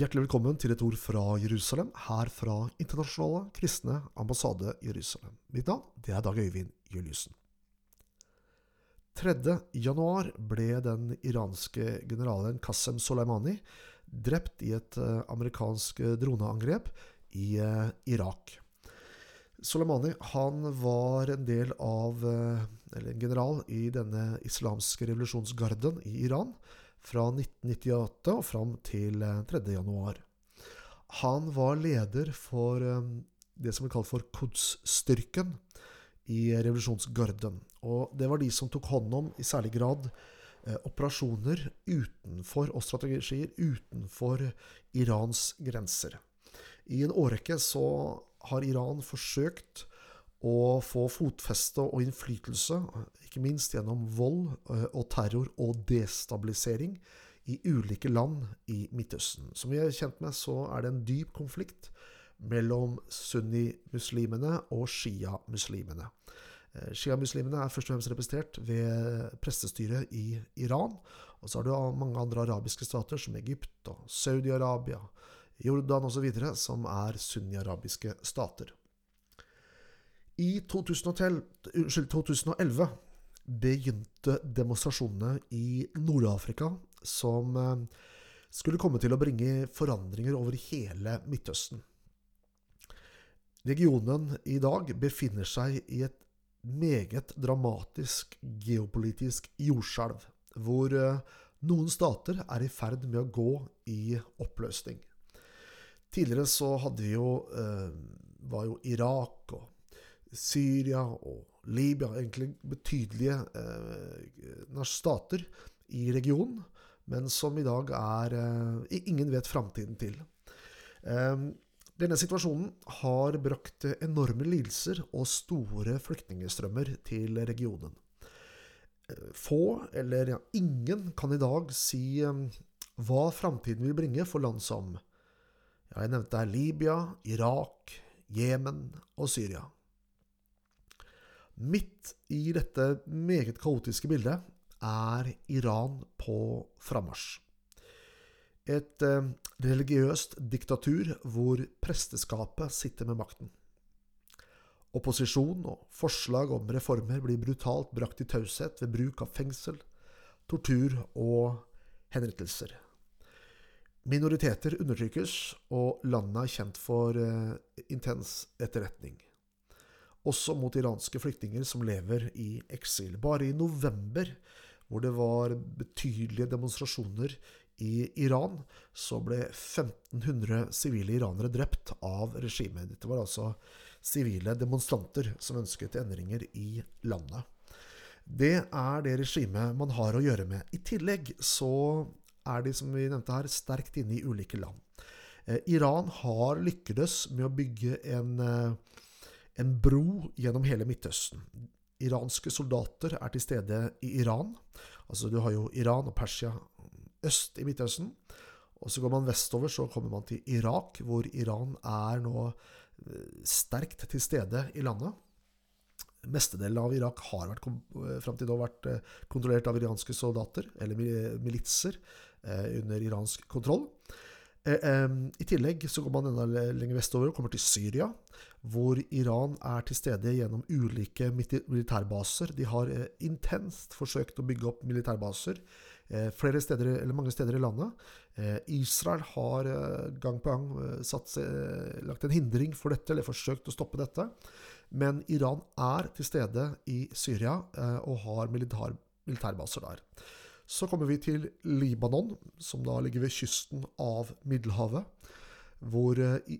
Hjertelig velkommen til et ord fra Jerusalem, her fra Internasjonale kristne ambassade Jerusalem. Mitt navn det er Dag Øyvind Juliussen. 3. januar ble den iranske generalen Qasem Soleimani drept i et eh, amerikansk droneangrep i eh, Irak. Soleimani han var en del av, eh, eller en general i denne islamske revolusjonsgarden i Iran fra 1998 og fram til 3. januar. Han var leder for det som blir kalt for Quds-styrken i revolusjonsgarden. Og det var de som tok hånd om, i særlig grad, operasjoner utenfor og strategier utenfor Irans grenser. I en årrekke så har Iran forsøkt å få fotfeste og innflytelse, ikke minst gjennom vold og terror og destabilisering i ulike land i Midtøsten. Som vi er kjent med, så er det en dyp konflikt mellom sunni-muslimene og shia-muslimene. Shia-muslimene er først og fremst representert ved prestestyret i Iran. Og så har du mange andre arabiske stater, som Egypt og Saudi-Arabia, Jordan osv., som er sunni-arabiske stater. I 2011, 2011 begynte demonstrasjonene i Nord-Afrika som skulle komme til å bringe forandringer over hele Midtøsten. Regionen i dag befinner seg i et meget dramatisk geopolitisk jordskjelv, hvor noen stater er i ferd med å gå i oppløsning. Tidligere så hadde vi jo, var jo Irak og Syria og Libya egentlig betydelige eh, stater i regionen, men som i dag er eh, Ingen vet framtiden til. Eh, denne situasjonen har brakt enorme lidelser og store flyktningstrømmer til regionen. Få, eller ja, ingen, kan i dag si hva framtiden vil bringe for land som ja, Jeg nevnte Libya, Irak, Jemen og Syria. Midt i dette meget kaotiske bildet er Iran på frammarsj. Et eh, religiøst diktatur hvor presteskapet sitter med makten. Opposisjon og forslag om reformer blir brutalt brakt i taushet ved bruk av fengsel, tortur og henrettelser. Minoriteter undertrykkes, og landet er kjent for eh, intens etterretning også mot iranske flyktninger som lever i eksil. Bare i november, hvor det var betydelige demonstrasjoner i Iran, så ble 1500 sivile iranere drept av regimet. Dette var altså sivile demonstranter som ønsket endringer i landet. Det er det regimet man har å gjøre med. I tillegg så er de, som vi nevnte her, sterkt inne i ulike land. Iran har lykkedes med å bygge en en bro gjennom hele Midtøsten. Iranske soldater er til stede i Iran. Altså Du har jo Iran og Persia øst i Midtøsten. Og så går man vestover, så kommer man til Irak, hvor Iran er nå sterkt til stede i landet. Mestedelen av Irak har vært, fram til nå vært kontrollert av iranske soldater, eller militser, under iransk kontroll. I tillegg så går man enda lenger vestover og kommer til Syria, hvor Iran er til stede gjennom ulike militærbaser. De har intenst forsøkt å bygge opp militærbaser flere steder, eller mange steder i landet. Israel har gang på gang satt, lagt en hindring for dette, eller forsøkt å stoppe dette. Men Iran er til stede i Syria og har militær, militærbaser der. Så kommer vi til Libanon, som da ligger ved kysten av Middelhavet. Hvor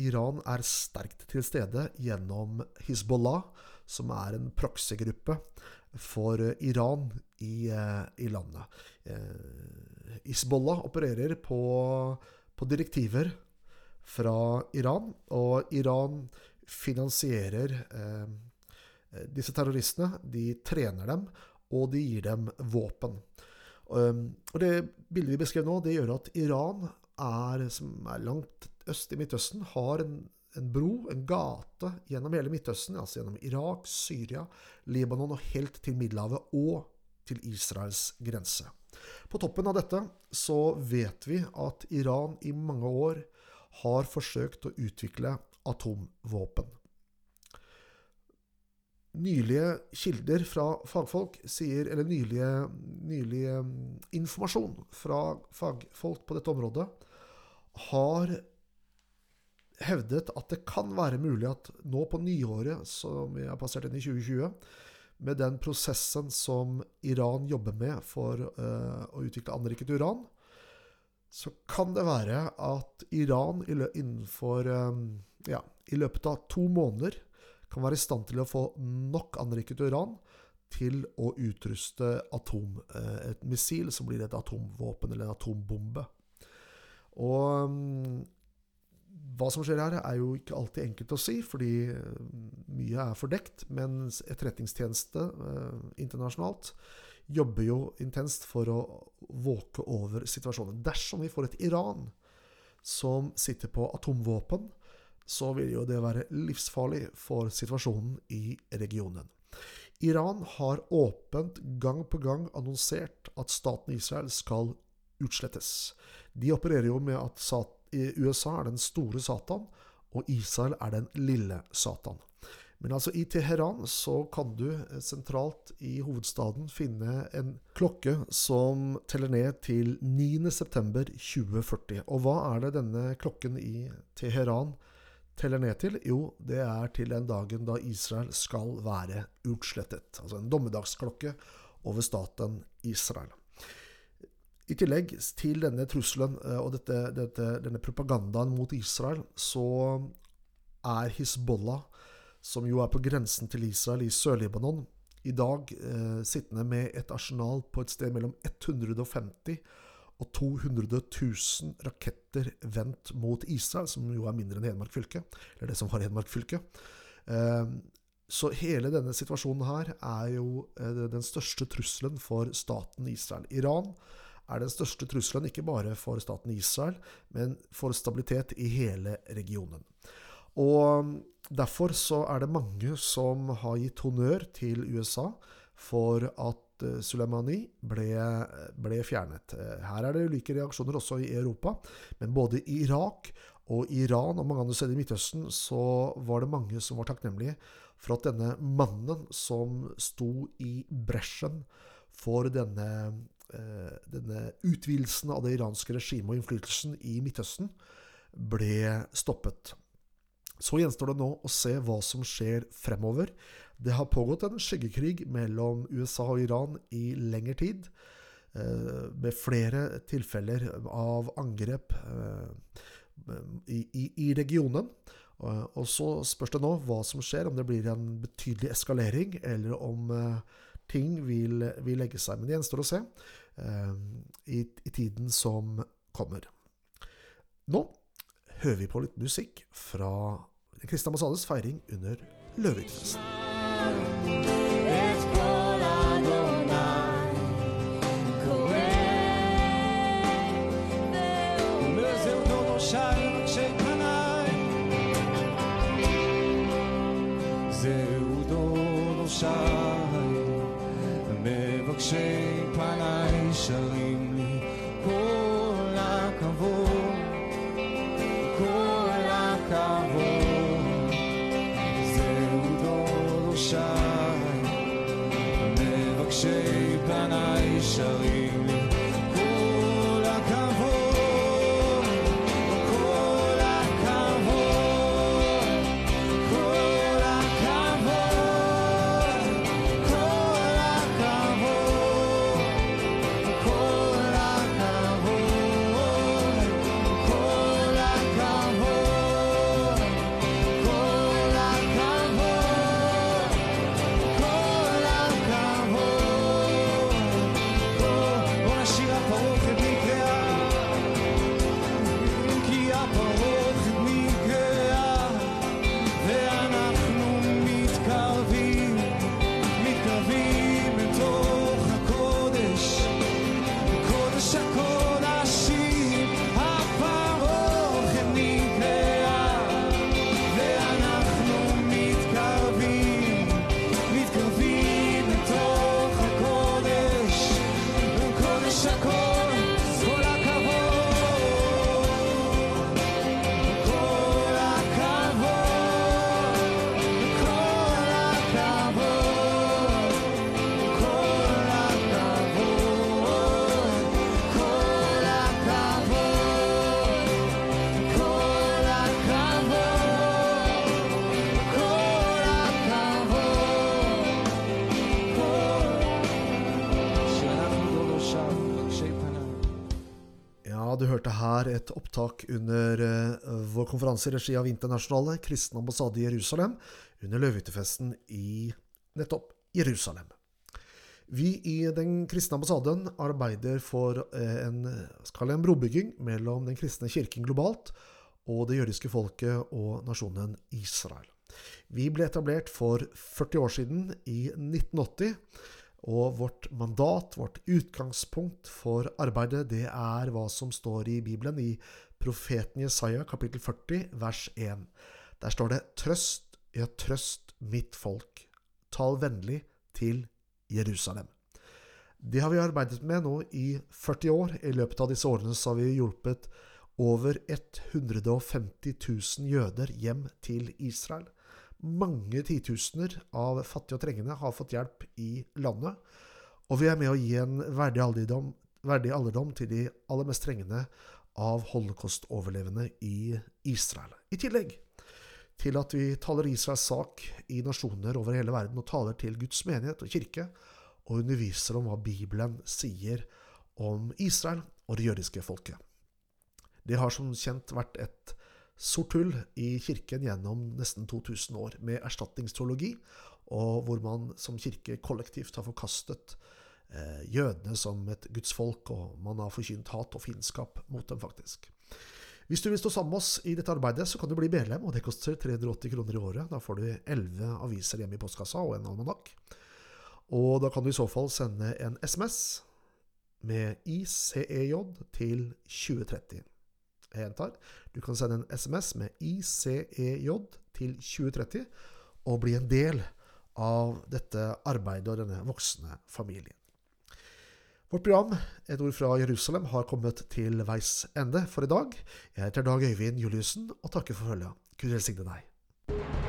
Iran er sterkt til stede gjennom Hizbollah, som er en proksegruppe for Iran i, i landet. Hizbollah opererer på, på direktiver fra Iran, og Iran finansierer eh, disse terroristene. De trener dem, og de gir dem våpen. Og det bildet vi beskrev nå, det gjør at Iran, er, som er langt øst i Midtøsten, har en en bro, en gate, gjennom hele Midtøsten, altså gjennom Irak, Syria, Libanon og helt til Middelhavet og til Israels grense. På toppen av dette så vet vi at Iran i mange år har forsøkt å utvikle atomvåpen. Nylige kilder fra fagfolk sier, eller nylige, nylige informasjon fra fagfolk på dette området, har hevdet at det kan være mulig at nå på nyåret, som vi har passert inn i 2020, med den prosessen som Iran jobber med for uh, å utvikle anriket uran, så kan det være at Iran innenfor um, ja, i løpet av to måneder kan være i stand til å få nok anriket uran til å utruste atom, uh, et missil som blir et atomvåpen eller en atombombe. Og um, hva som skjer her, er jo ikke alltid enkelt å si, fordi eh, mye er fordekt. Men etterretningstjeneste eh, internasjonalt jobber jo intenst for å våke over situasjonen. Dersom vi får et Iran som sitter på atomvåpen, så vil jo det være livsfarlig for situasjonen i regionen. Iran har åpent gang på gang annonsert at staten Israel skal utslettes. De opererer jo med at USA er den store Satan, og Israel er den lille Satan. Men altså i Teheran så kan du eh, sentralt i hovedstaden finne en klokke som teller ned til 9.9.2040. Og hva er det denne klokken i Teheran teller ned til? Jo, det er til den dagen da Israel skal være utslettet. Altså en dommedagsklokke over staten Israel. I tillegg til denne trusselen eh, og dette, dette, denne propagandaen mot Israel, så er Hizbollah, som jo er på grensen til Israel i Sør-Libanon, i dag eh, sittende med et arsenal på et sted mellom 150 og 200 000 raketter vendt mot Israel, som jo er mindre enn Hedmark fylke, eller det som var Hedmark fylke. Eh, så hele denne situasjonen her er jo eh, den største trusselen for staten Israel. Iran er den største trusselen ikke bare for staten Israel, men for stabilitet i hele regionen. Og Derfor så er det mange som har gitt honnør til USA for at eh, Soleimani ble, ble, fjernet. Her er det ulike reaksjoner også i Europa, men både i Irak og Iran og mange andre steder i Midtøsten så var det mange som var takknemlige for at denne mannen som sto i bresjen for denne Eh, denne utvidelsen av det iranske regimet og innflytelsen i Midtøsten ble stoppet. Så gjenstår det nå å se hva som skjer fremover. Det har pågått en skyggekrig mellom USA og Iran i lengre tid, eh, med flere tilfeller av angrep i, i, regionen. Og så spørs det nå hva som skjer, om det blir en betydelig eskalering, eller om ting vil, vil legge seg. Men det gjenstår å se. Eh, i, i tiden som kommer. Nå hører vi på litt musikk fra Kristian Masades feiring under Bye. Løvhyttefesten. et opptak under vår konferanse i regi av Internasjonale kristne ambassade i Jerusalem under løvehyttefesten i nettopp Jerusalem. Vi i Den kristne ambassaden arbeider for en, en brobygging mellom den kristne kirken globalt og det jødiske folket og nasjonen Israel. Vi ble etablert for 40 år siden, i 1980. Og vårt mandat, vårt utgangspunkt for arbeidet, det er hva som står i Bibelen, i profeten Jesaja kapittel 40, vers 1. Der står det Trøst, ja, trøst mitt folk. Tal vennlig til Jerusalem. Det har vi arbeidet med nå i 40 år. I løpet av disse årene så har vi hjulpet over 150 000 jøder hjem til Israel. Mange titusener av fattige og trengende har fått hjelp i landet. Og vi er med å gi en verdig alderdom, verdig alderdom til de aller mest trengende av holocaust-overlevende i Israel. I tillegg til at vi taler Israels sak i nasjoner over hele verden og taler til Guds menighet og kirke, og underviser om hva Bibelen sier om Israel og det jødiske folket. Det har som kjent vært et sort hull i kirken gjennom nesten 2000 år, med erstatningsteologi, og hvor man som kirke kollektivt har forkastet eh, jødene som et gudsfolk, og man har forkynt hat og fiendskap mot dem, faktisk. Hvis du vil stå sammen med oss i dette arbeidet, så kan du bli medlem, og det koster 380 kroner i året. Da får du 11 aviser hjemme i postkassa og en almanakk. Og da kan du i så fall sende en SMS med ICEJ til 2030. Jeg gjentar, du kan sende en SMS med ICEJ til 2030 og bli en del av dette arbeidet og denne voksne familien. Vårt program, Et ord fra Jerusalem, har kommet til veis ende for i dag. Jeg heter Dag Øyvind Juliussen og takker for følget. Gud velsigne deg.